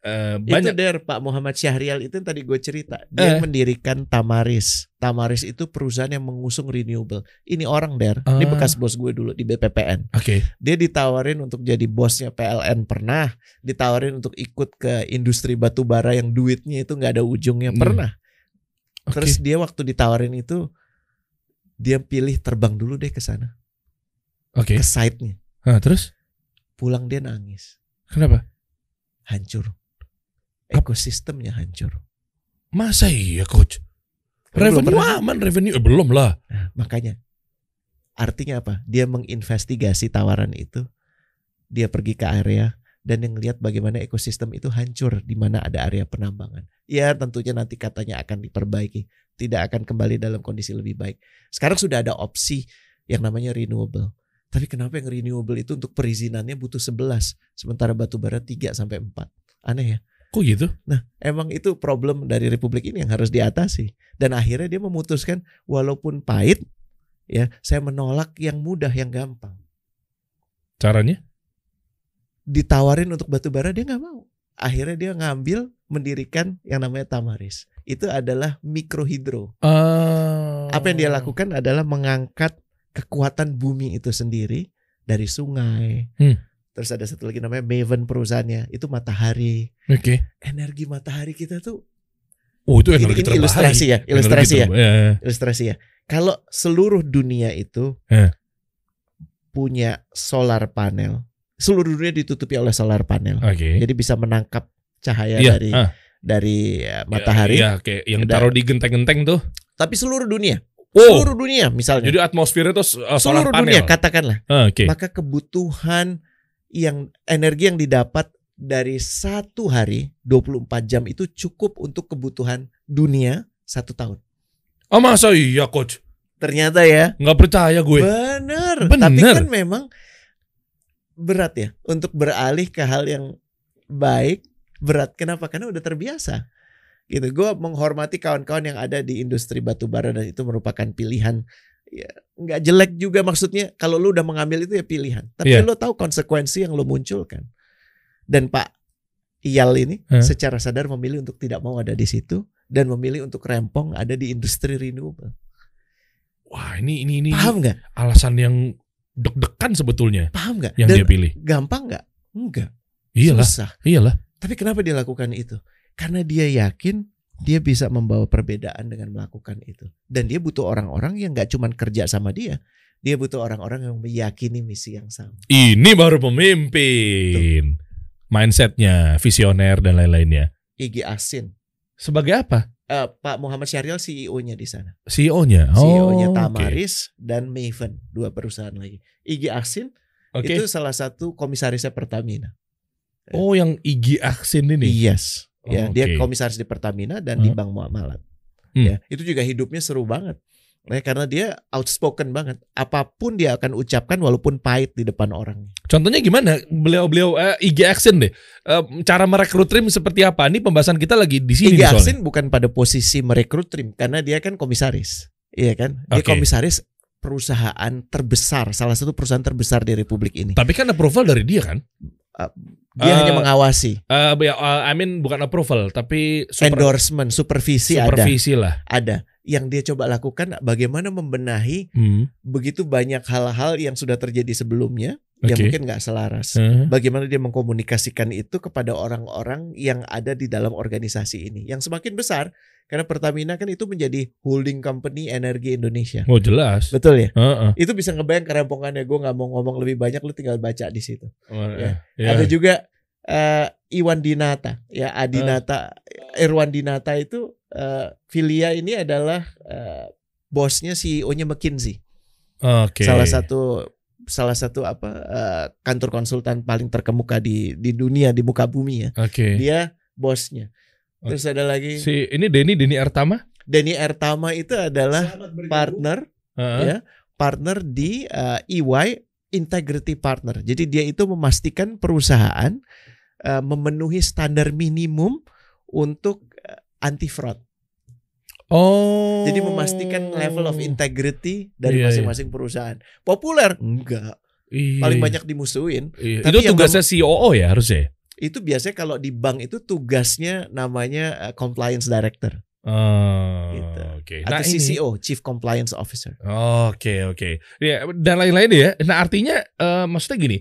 Eh, Itu banyak der Pak Muhammad Syahrial itu yang tadi gue cerita. Dia Eh. mendirikan Tamaris. Tamaris itu perusahaan yang mengusung renewable. Ini orang der. Ini Ah. bekas bos gue dulu di BPPN. Oke. Dia ditawarin untuk jadi bosnya PLN pernah, ditawarin untuk ikut ke industri batu bara yang duitnya itu nggak ada ujungnya Hmm. pernah. Oke. Terus dia waktu ditawarin itu dia pilih terbang dulu deh ke sana, Oke. ke site-nya. Nah, terus Pulang dia nangis, kenapa? hancur. Ekosistemnya hancur. Masa iya coach? Revenue aman, revenue eh, belum lah. Nah, makanya artinya apa? Dia menginvestigasi tawaran itu. Dia pergi ke area dan yang lihat bagaimana ekosistem itu hancur di mana ada area penambangan. Ya tentunya nanti katanya akan diperbaiki, tidak akan kembali dalam kondisi lebih baik. Sekarang sudah ada opsi yang namanya renewable. Tapi kenapa yang renewable itu untuk perizinannya butuh 11 sementara batu bara 3 sampai 4. Aneh ya. Kok gitu? Nah, emang itu problem dari republik ini yang harus diatasi. Dan akhirnya dia memutuskan walaupun pahit ya, saya menolak yang mudah, yang gampang. Caranya? Ditawarin untuk batu bara dia nggak mau. Akhirnya dia ngambil mendirikan yang namanya Tamaris. Itu adalah mikrohidro. Ah. Apa yang dia lakukan adalah mengangkat kekuatan bumi itu sendiri dari sungai. Hmm. Terus ada satu lagi namanya Maven perusahaannya, itu matahari. Oke. Energi matahari kita tuh Oh, itu Ini- energi ini terbaik. ilustrasi ya, ilustrasi ya. terbaik. ya. ilustrasi ya. Kalau seluruh dunia itu Eh. punya solar panel, seluruh dunia ditutupi oleh solar panel. Oke. Jadi bisa menangkap cahaya Iya, dari ah. dari ya, matahari. Iya, kayak yang taruh di genteng-genteng tuh. Tapi seluruh dunia, Oh, seluruh dunia misalnya, jadi atmosfernya tuh uh, solar seluruh panel. dunia katakanlah, Ah, Oke. maka kebutuhan yang energi yang didapat dari satu hari 24 jam itu cukup untuk kebutuhan dunia satu tahun. Oh, masa iya coach? Ternyata ya. Nggak percaya gue. Bener. Bener. Tapi kan memang berat ya untuk beralih ke hal yang baik. Berat. Kenapa? Karena udah terbiasa. Gitu. Gue menghormati kawan-kawan yang ada di industri batu bara dan itu merupakan pilihan. Ya, nggak jelek juga maksudnya. Kalau lu udah mengambil itu ya pilihan. Tapi Iya. lu tahu konsekuensi yang lu munculkan. Dan Pak Iyal ini Hah? secara sadar memilih untuk tidak mau ada di situ dan memilih untuk rempong ada di industri renewable. Wah, ini ini ini Paham nggak? alasan yang deg-degan sebetulnya Paham nggak? yang Dan dia pilih. gampang nggak? Enggak. Iyalah, Susah. iyalah. Tapi kenapa dia lakukan itu? Karena dia yakin dia bisa membawa perbedaan dengan melakukan itu. Dan dia butuh orang-orang yang nggak cuman kerja sama dia. Dia butuh orang-orang yang meyakini misi yang sama. Ini baru pemimpin. Mindsetnya, visioner dan lain-lainnya. Igi Asin. Sebagai apa? Eh, Pak Muhammad Syarial CEO-nya di sana. CEO-nya. CEO-nya Oh, oke. Tamaris dan Maven, dua perusahaan lagi. Igi Asin Oke. itu salah satu komisarisnya Pertamina. Oh, yang Igi Aksin ini. Yes. Ya, Oh, dia komisaris di Pertamina dan di Hmm. Bank Muamalat. Hmm. Ya, itu juga hidupnya seru banget. Nah, karena dia outspoken banget. Apa pun dia akan ucapkan walaupun pahit di depan orang. Contohnya gimana? Beliau-beliau eh, IG Action deh. Eh, cara merekrut tim seperti apa? Ini pembahasan kita lagi di sini soalnya. Aksin bukan pada posisi merekrut tim karena dia kan komisaris. Iya kan? Dia Oke. komisaris perusahaan terbesar, salah satu perusahaan terbesar di republik ini. Tapi kan approval dari dia kan? Dia Eh, hanya mengawasi, Eh, ya, eh, I mean bukan approval, tapi super- endorsement, supervisi, ada. supervisi lah. Ada. Yang dia coba lakukan bagaimana membenahi Hmm. begitu banyak hal-hal yang sudah terjadi sebelumnya yang Oke. mungkin nggak selaras. Eh, Bagaimana dia mengkomunikasikan itu kepada orang-orang yang ada di dalam organisasi ini, yang semakin besar karena Pertamina kan itu menjadi holding company energi Indonesia. Oh jelas. Betul ya? Heeh. Itu bisa ngebayang kerempongannya. Gue nggak mau ngomong lebih banyak, lu tinggal baca di situ. Oh, Ya. ya. Ada juga eh, Iwan Dinata, ya Adinata, Irwan Dinata itu eh, Filia ini adalah eh, bosnya CEO-nya McKinsey. Oke. Salah satu salah satu apa eh, kantor konsultan paling terkemuka di di dunia di muka bumi ya. Oke. Dia bosnya. Terus ada lagi Si ini Denny Denny Artama. Denny Ertama itu adalah partner Heeh. ya, partner di eh, EY Integrity Partner. Jadi dia itu memastikan perusahaan eh, memenuhi standar minimum untuk anti fraud. Oh. Jadi memastikan level of integrity dari Iya, masing-masing perusahaan. Populer? Enggak. Iya. Paling banyak dimusuhin. Iya. Tapi Itu tugasnya COO ya harusnya. Itu biasanya kalau di bank itu tugasnya namanya eh, compliance director Oh, Gitu. Oke. atau Nah, ini- CCO, Chief Compliance Officer. Oke oke. Ya dan lain-lain ya. Nah artinya eh, maksudnya gini,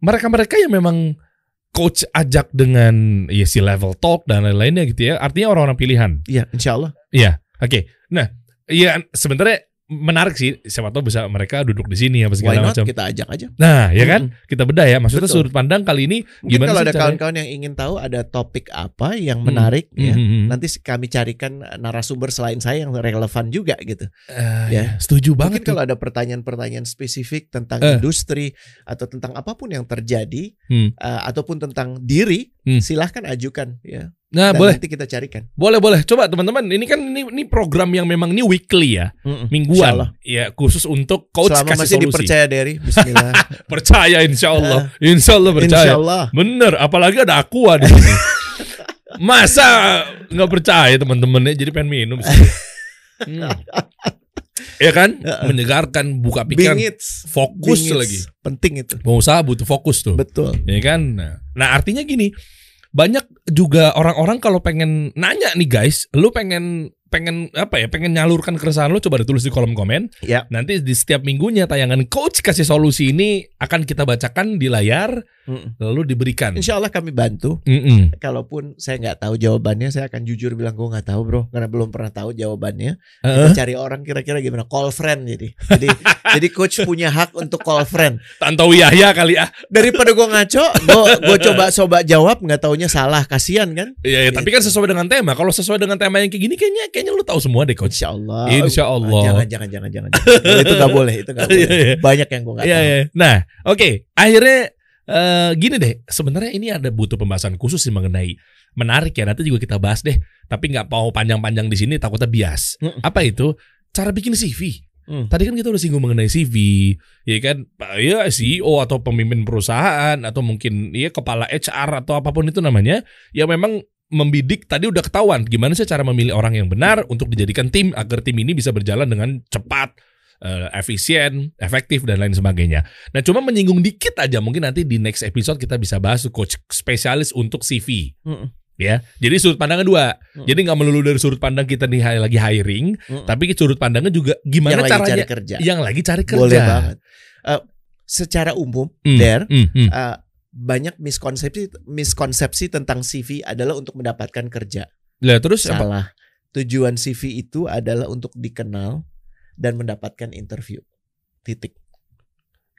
mereka-mereka yang memang coach ajak dengan ya si level talk dan lain-lainnya gitu ya. Artinya orang-orang pilihan. Iya, insya Allah. Oke. Nah, ya sebenarnya menarik sih. Siapa tahu bisa mereka duduk di sini apa Why segala not? macam. Kita ajak aja. Nah, ya kan? Kita bedah ya. Maksudnya Betul. sudut pandang kali ini Mungkin gimana kalau sih ada kawan-kawan yang ingin tahu ada topik apa yang Hmm. menarik ya, Mhm, mhm. nanti kami carikan narasumber selain saya yang relevan juga gitu. Eh, ya. Setuju Mungkin banget. tuh. kalau ada pertanyaan-pertanyaan spesifik tentang Eh. industri atau tentang apa pun yang terjadi Hmm. eh, ataupun tentang diri, Hmm. silahkan ajukan ya. Nah, Dan boleh. nanti kita carikan. Boleh, boleh. Coba teman-teman, ini kan ini, ini program yang memang ini weekly ya. Mm-mm. Insya mingguan Allah. ya khusus untuk coach Selama kasih masih solusi dipercaya dari Bismillah. [laughs] percaya insya Allah insya Allah percaya Insya Allah. bener apalagi ada aqua di sini masa nggak percaya teman-temannya jadi pengen minum sih [laughs] Hmm. Ya kan menyegarkan buka pikiran Bingits. fokus Bingits. lagi Penting itu. pengusaha butuh fokus tuh Betul. ya kan nah, nah artinya gini banyak juga orang-orang kalau pengen nanya nih guys lu pengen pengen apa ya pengen nyalurkan keresahan lu coba ditulis di kolom komen Ya. Nanti di setiap minggunya tayangan coach kasih solusi ini akan kita bacakan di layar Lalu diberikan. Insya Allah kami bantu. Mm-mm. Kalaupun saya nggak tahu jawabannya, saya akan jujur bilang gue nggak tahu bro, karena belum pernah tahu jawabannya. Heeh. Kita cari orang kira-kira gimana? Call friend jadi. Jadi [laughs] jadi coach punya hak untuk call friend. Tantowi Yahya kali ah. Daripada gue ngaco, gue gue [laughs] coba coba jawab nggak taunya salah, kasihan kan? Iya, ya, tapi kan sesuai dengan tema. Kalau sesuai dengan tema yang kayak gini kayaknya kayaknya lu tahu semua deh coach. Insya Allah. Insya Allah. Jangan jangan jangan jangan. jangan. itu nggak boleh, itu nggak [laughs] Iya, boleh. iya. Banyak yang gue nggak Iya, tahu. iya. Nah, oke. Akhirnya eh, gini deh. Sebenarnya ini ada butuh pembahasan khusus sih mengenai menarik ya. Nanti juga kita bahas deh. Tapi nggak mau panjang-panjang di sini takutnya bias. Mm-mm. Apa itu? Cara bikin CV. Hmm. Tadi kan kita udah singgung mengenai CV, ya kan, ya CEO atau pemimpin perusahaan atau mungkin ya kepala HR atau apa pun itu namanya, ya memang membidik tadi udah ketahuan gimana sih cara memilih orang yang benar untuk dijadikan tim agar tim ini bisa berjalan dengan cepat, eh, efisien, efektif dan lain sebagainya. Nah, cuma menyinggung dikit aja mungkin nanti di next episode kita bisa bahas coach spesialis untuk CV. Mm-mm. Ya, jadi sudut pandangnya dua. Mm. Jadi nggak melulu dari sudut pandang kita nih lagi hiring, Mm-mm. tapi sudut pandangnya juga gimana yang lagi caranya cari kerja. yang lagi cari kerja. Boleh banget. Eh, secara umum, Hmm, Der, hmm, hmm. eh, banyak miskonsepsi miskonsepsi tentang CV adalah untuk mendapatkan kerja. Lah terus apa? Salah. Tujuan CV itu adalah untuk dikenal dan mendapatkan interview. Titik.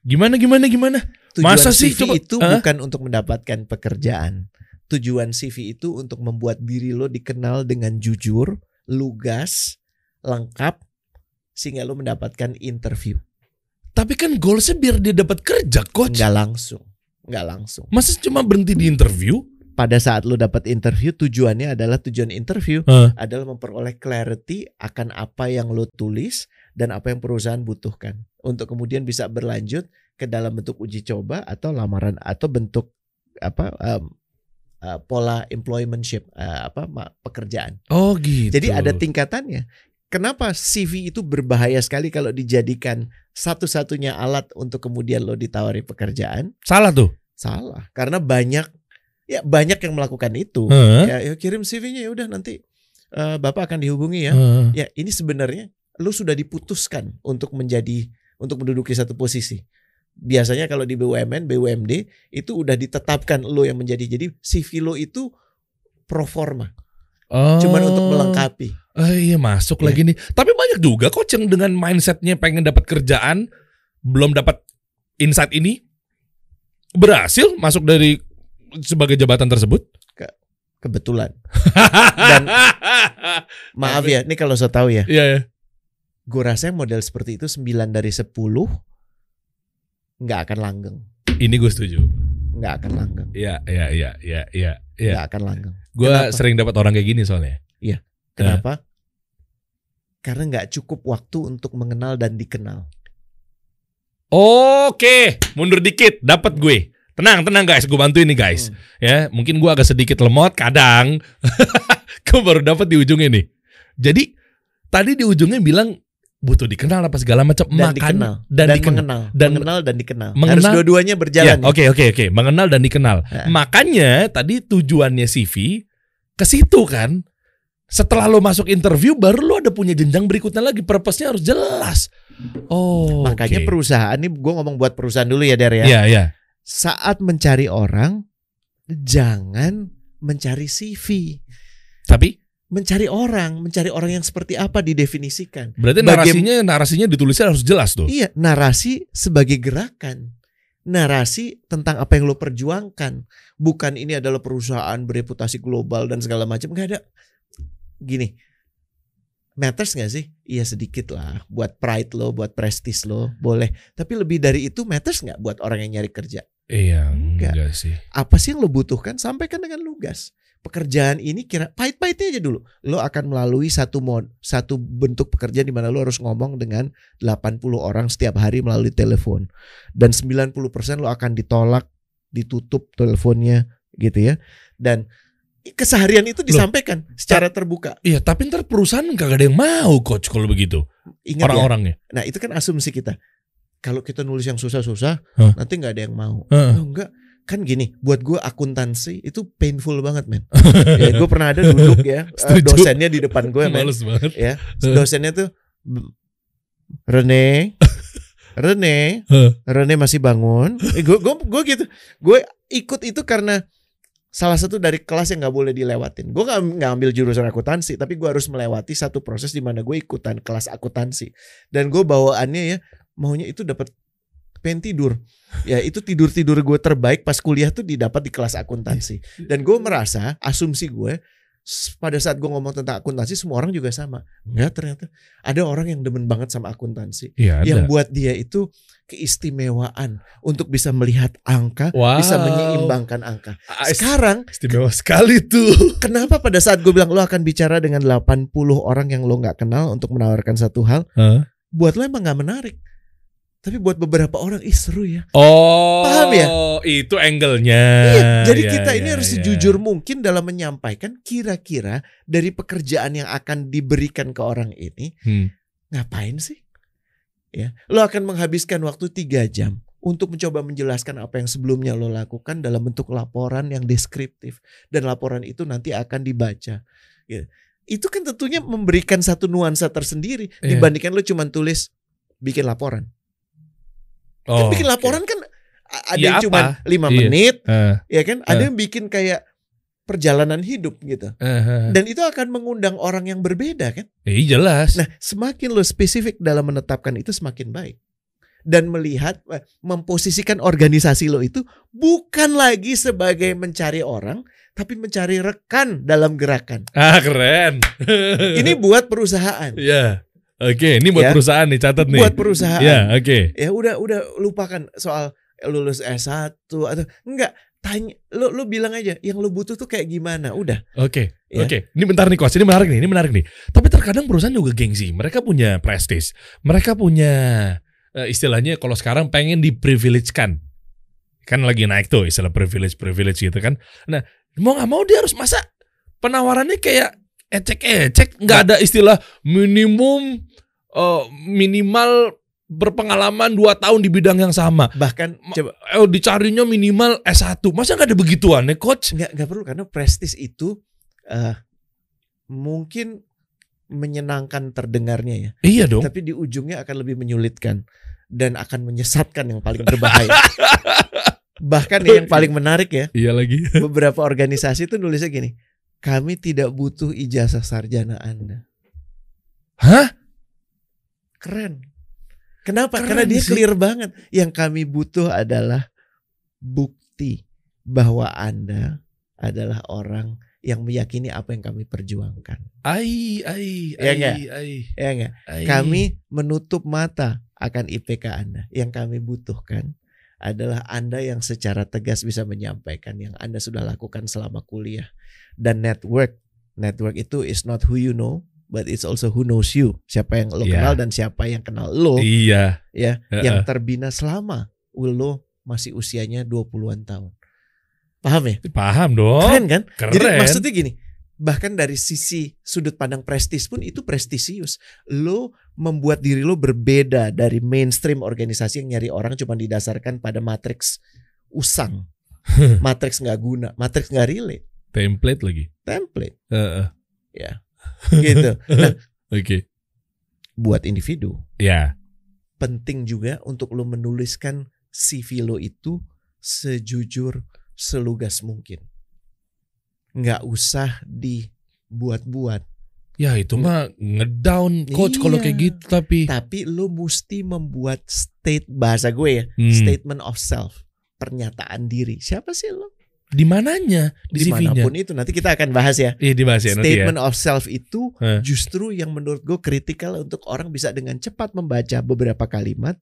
Gimana gimana gimana? Tujuan Masa sih? CV Coba- itu Hah? bukan untuk mendapatkan pekerjaan. Tujuan CV itu untuk membuat diri lo dikenal dengan jujur, lugas, lengkap sehingga lo mendapatkan interview. Tapi kan goalsnya biar dia dapat kerja, coach. Nggak langsung, nggak langsung. Masa cuma berhenti di interview? Pada saat lo dapat interview, tujuannya adalah tujuan interview Hah. adalah memperoleh clarity akan apa yang lo tulis dan apa yang perusahaan butuhkan untuk kemudian bisa berlanjut ke dalam bentuk uji coba atau lamaran atau bentuk apa em, eh, pola employmentship eh, apa ma- pekerjaan. Oh gitu. Jadi ada tingkatannya. Kenapa CV itu berbahaya sekali kalau dijadikan satu-satunya alat untuk kemudian lo ditawari pekerjaan? salah tuh. Salah, karena banyak ya banyak yang melakukan itu. Hah? Ya, ya kirim CV-nya ya udah nanti eh, Bapak akan dihubungi ya. Hah. Ya, ini sebenarnya lu sudah diputuskan untuk menjadi untuk menduduki satu posisi. Biasanya kalau di BUMN, BUMD itu udah ditetapkan lo yang menjadi. Jadi CV lo itu pro forma, Oh. cuman untuk melengkapi. Oh iya masuk Iya. lagi nih. Tapi banyak juga coach yang dengan mindsetnya pengen dapat kerjaan, belum dapat insight ini, berhasil masuk dari sebagai jabatan tersebut. Kebetulan. [laughs] Dan maaf ya, ini kalau saya tahu ya, Iya ya. Gue rasa yang model seperti itu 9 dari 10 nggak akan langgeng, Ini gue setuju. nggak akan langgeng, Iya iya iya iya iya. Iya. nggak akan langgeng. Gue sering dapat orang kayak gini soalnya. Kenapa? Karena nggak cukup waktu untuk mengenal dan dikenal. Oke, mundur dikit, dapat gue. Tenang, tenang guys, gue bantuin nih guys. Hmm. Ya, mungkin gue agak sedikit lemot kadang. [laughs] gue baru dapat di ujungnya nih. Jadi tadi di ujungnya bilang butuh dikenal apa segala macam Dan makan dikenal. dan, Dan, dikenal. mengenal, Dan- mengenal dan dikenal. Mengenal- Harus dua-duanya Ya, berjalan. ya. oke oke oke, mengenal dan dikenal. Ya. Makanya tadi tujuannya CV ke situ kan. Setelah lo masuk interview baru lo ada punya jenjang berikutnya lagi. Purpose-nya harus jelas. Oh, Makanya oke. perusahaan ini gue ngomong buat perusahaan dulu ya Der ya. Iya, iya. Saat mencari orang jangan mencari CV. Tapi Mencari orang, mencari orang yang seperti apa didefinisikan. berarti narasinya narasinya ditulisnya harus jelas tuh. Iya, narasi sebagai gerakan. Narasi tentang apa yang lo perjuangkan. Bukan ini adalah perusahaan bereputasi global dan segala macam. Gak ada. Gini, matters gak sih? Iya sedikit lah. Buat pride lo, buat prestis lo, boleh. Tapi lebih dari itu matters gak buat orang yang nyari kerja? Iya, Enggak. enggak sih. Apa sih yang lo butuhkan? Sampaikan dengan lugas. Pekerjaan ini kira pahit-pahitnya aja dulu. Lo akan melalui satu mod, satu bentuk pekerjaan di mana lo harus ngomong dengan 80 orang setiap hari melalui telepon. Dan 90% lo akan ditolak, ditutup teleponnya gitu ya. Dan keseharian itu disampaikan secara terbuka. Iya, tapi ntar perusahaan kagak ada yang mau coach kalau begitu. Ingat ya, Orang-orangnya. nah itu kan asumsi kita. Kalau kita nulis yang susah-susah, Hah? nanti nggak ada yang mau. Heeh. Oh, enggak, kan gini, buat gue akuntansi itu painful banget men. [laughs] ya, gue pernah ada duduk ya, [laughs] eh, Setuju. dosennya di depan gue men. Males banget. Ya, [laughs] dosennya tuh "B- Rene, Rene. Rene masih bangun. Eh, gue gue gue gitu, gue ikut itu karena salah satu dari kelas yang nggak boleh dilewatin. Gue nggak nggak ambil jurusan akuntansi, tapi gue harus melewati satu proses di mana gue ikutan kelas akuntansi. Dan gue bawaannya ya maunya itu dapat pengen tidur. Ya itu tidur tidur gue terbaik pas kuliah tuh didapat di kelas akuntansi. Dan gue merasa asumsi gue pada saat gue ngomong tentang akuntansi semua orang juga sama. Enggak ternyata ada orang yang demen banget sama akuntansi. Iya, Yang buat dia itu keistimewaan untuk bisa melihat angka, Wow. bisa menyeimbangkan angka. Ah, Sekarang istimewa sekali tuh. [laughs] kenapa pada saat gue bilang lo akan bicara dengan 80 orang yang lo nggak kenal untuk menawarkan satu hal, Hah? buat lo emang nggak menarik. Tapi buat beberapa orang ih seru ya. Oh, Paham ya? Itu angle-nya. Iya, jadi Iya, kita ini iya, harus iya. sejujur mungkin dalam menyampaikan kira-kira dari pekerjaan yang akan diberikan ke orang ini Hmm. ngapain sih? ya, lo akan menghabiskan waktu tiga jam untuk mencoba menjelaskan apa yang sebelumnya lo lakukan dalam bentuk laporan yang deskriptif dan laporan itu nanti akan dibaca. Gitu. Itu kan tentunya memberikan satu nuansa tersendiri Iya. dibandingkan lo cuma tulis bikin laporan. Kan Oh, bikin oke. laporan kan a- ada Ya, yang cuma lima Iya. menit, Eh, ya kan? Ada yang bikin kayak perjalanan hidup gitu. eh, eh. Dan itu akan mengundang orang yang berbeda kan? Eh, jelas. Nah, semakin lo spesifik dalam menetapkan itu semakin baik. Dan melihat eh, memposisikan organisasi lo itu bukan lagi sebagai mencari orang, tapi mencari rekan dalam gerakan. ah keren. Ini buat perusahaan. ya. Oke, ini buat Ya. perusahaan nih catat nih. Buat perusahaan. Ya, oke. Ya udah udah lupakan soal lulus S1 atau enggak tanya lu lu bilang aja yang lu butuh tuh kayak gimana udah Oke, Ya. oke. Ini bentar nih coach, ini menarik nih, ini menarik nih. Tapi terkadang perusahaan juga gengsi. Mereka punya prestis. Mereka punya eh, istilahnya kalau sekarang pengen di privilege kan. Kan lagi naik tuh istilah privilege privilege gitu kan. Nah, mau nggak mau dia harus masa penawarannya kayak ecek-ecek, nggak ada istilah minimum eh, minimal berpengalaman 2 tahun di bidang yang sama. bahkan coba Eh, dicarinya minimal S1. Masa nggak ada begituan ya coach? nggak nggak perlu karena prestis itu eh mungkin menyenangkan terdengarnya ya Iya dong. tapi di ujungnya akan lebih menyulitkan dan akan menyesatkan yang paling berbahaya [laughs] bahkan yang paling menarik ya Iya lagi. [laughs] beberapa organisasi itu nulisnya gini kami tidak butuh ijazah sarjana anda Hah? Keren. Kenapa? Keren Karena dia sih. clear banget. Yang kami butuh adalah bukti bahwa Anda adalah orang yang meyakini apa yang kami perjuangkan. Ai, ai, Ya ai, ai, Ya enggak? ai. Kami menutup mata akan IPK Anda. Yang kami butuhkan adalah Anda yang secara tegas bisa menyampaikan yang Anda sudah lakukan selama kuliah. Dan network. Network itu is not who you know, but it's also who knows you. Siapa yang lo Ya. kenal dan siapa yang kenal lo. Iya. ya Heeh. yang terbina selama lo masih usianya 20-an tahun. Paham ya? Paham dong. Keren kan? Keren. Jadi maksudnya gini, bahkan dari sisi sudut pandang prestis pun itu prestisius. Lo membuat diri lo berbeda dari mainstream organisasi yang nyari orang cuma didasarkan pada matriks usang. [laughs] matriks nggak guna, matriks nggak relate, template lagi. template Heeh. Gitu. Nah, [laughs] Oke. buat individu Ya. penting juga untuk lo menuliskan CV lo itu sejujur selugas mungkin. Nggak usah dibuat-buat, Ya itu mah ngedown coach kalau Iya. kayak gitu tapi tapi lo mesti membuat state bahasa gue ya, Hmm. statement of self, pernyataan diri. Siapa sih lo? Di mananya di CV-nya? Di mana pun itu nanti kita akan bahas ya. Iya dibahas ya nanti ya. Statement of self itu Heh. justru yang menurut gue kritikal untuk orang bisa dengan cepat membaca beberapa kalimat.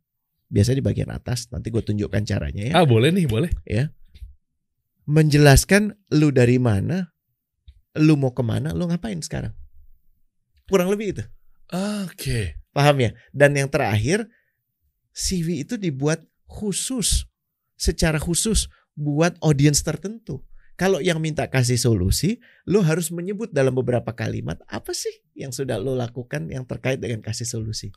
Biasanya di bagian atas, nanti gue tunjukkan caranya ya. Ah boleh nih boleh. menjelaskan lu dari mana, lu mau ke mana, lu ngapain sekarang. Kurang lebih itu. Oke. Paham ya? Dan yang terakhir, CV itu dibuat khusus, secara khusus buat audiens tertentu. Kalau yang minta kasih solusi, lu harus menyebut dalam beberapa kalimat apa sih yang sudah lu lakukan yang terkait dengan kasih solusi.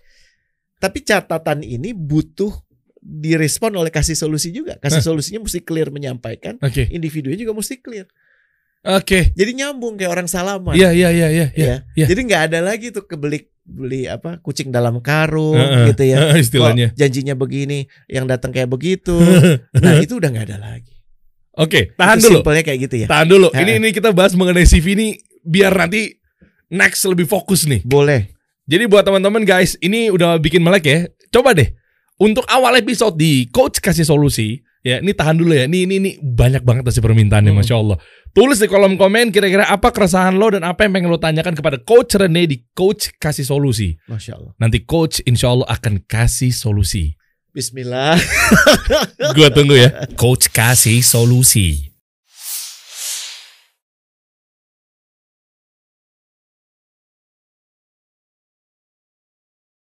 Tapi catatan ini butuh direspon oleh kasih solusi juga. Kasih solusinya mesti clear menyampaikan, Oke. individunya juga mesti clear. Oke. Jadi nyambung kayak orang salaman. Iya iya iya iya iya. ya. iya. Jadi nggak ada lagi tuh kebeli beli apa kucing dalam karung Heeh. gitu ya. Heeh, [laughs] istilahnya. Kok janjinya begini, yang datang kayak begitu. [laughs] nah itu udah nggak ada lagi. Oke, tahan Itu dulu. Simpelnya kayak gitu ya. Tahan dulu. Heeh. Ini ini kita bahas mengenai CV ini biar nanti next lebih fokus nih. Boleh. Jadi buat teman-teman guys, ini udah bikin melek ya. Coba deh untuk awal episode di coach kasih solusi ya. Ini tahan dulu ya. Ini ini, ini banyak banget sih permintaannya, Hmm. masya Allah. Tulis di kolom komen kira-kira apa keresahan lo dan apa yang pengen lo tanyakan kepada coach Rene di coach kasih solusi. Masya Allah. Nanti coach insya Allah akan kasih solusi. Bismillah. Gua tunggu ya. [laughs] Coach kasih solusi.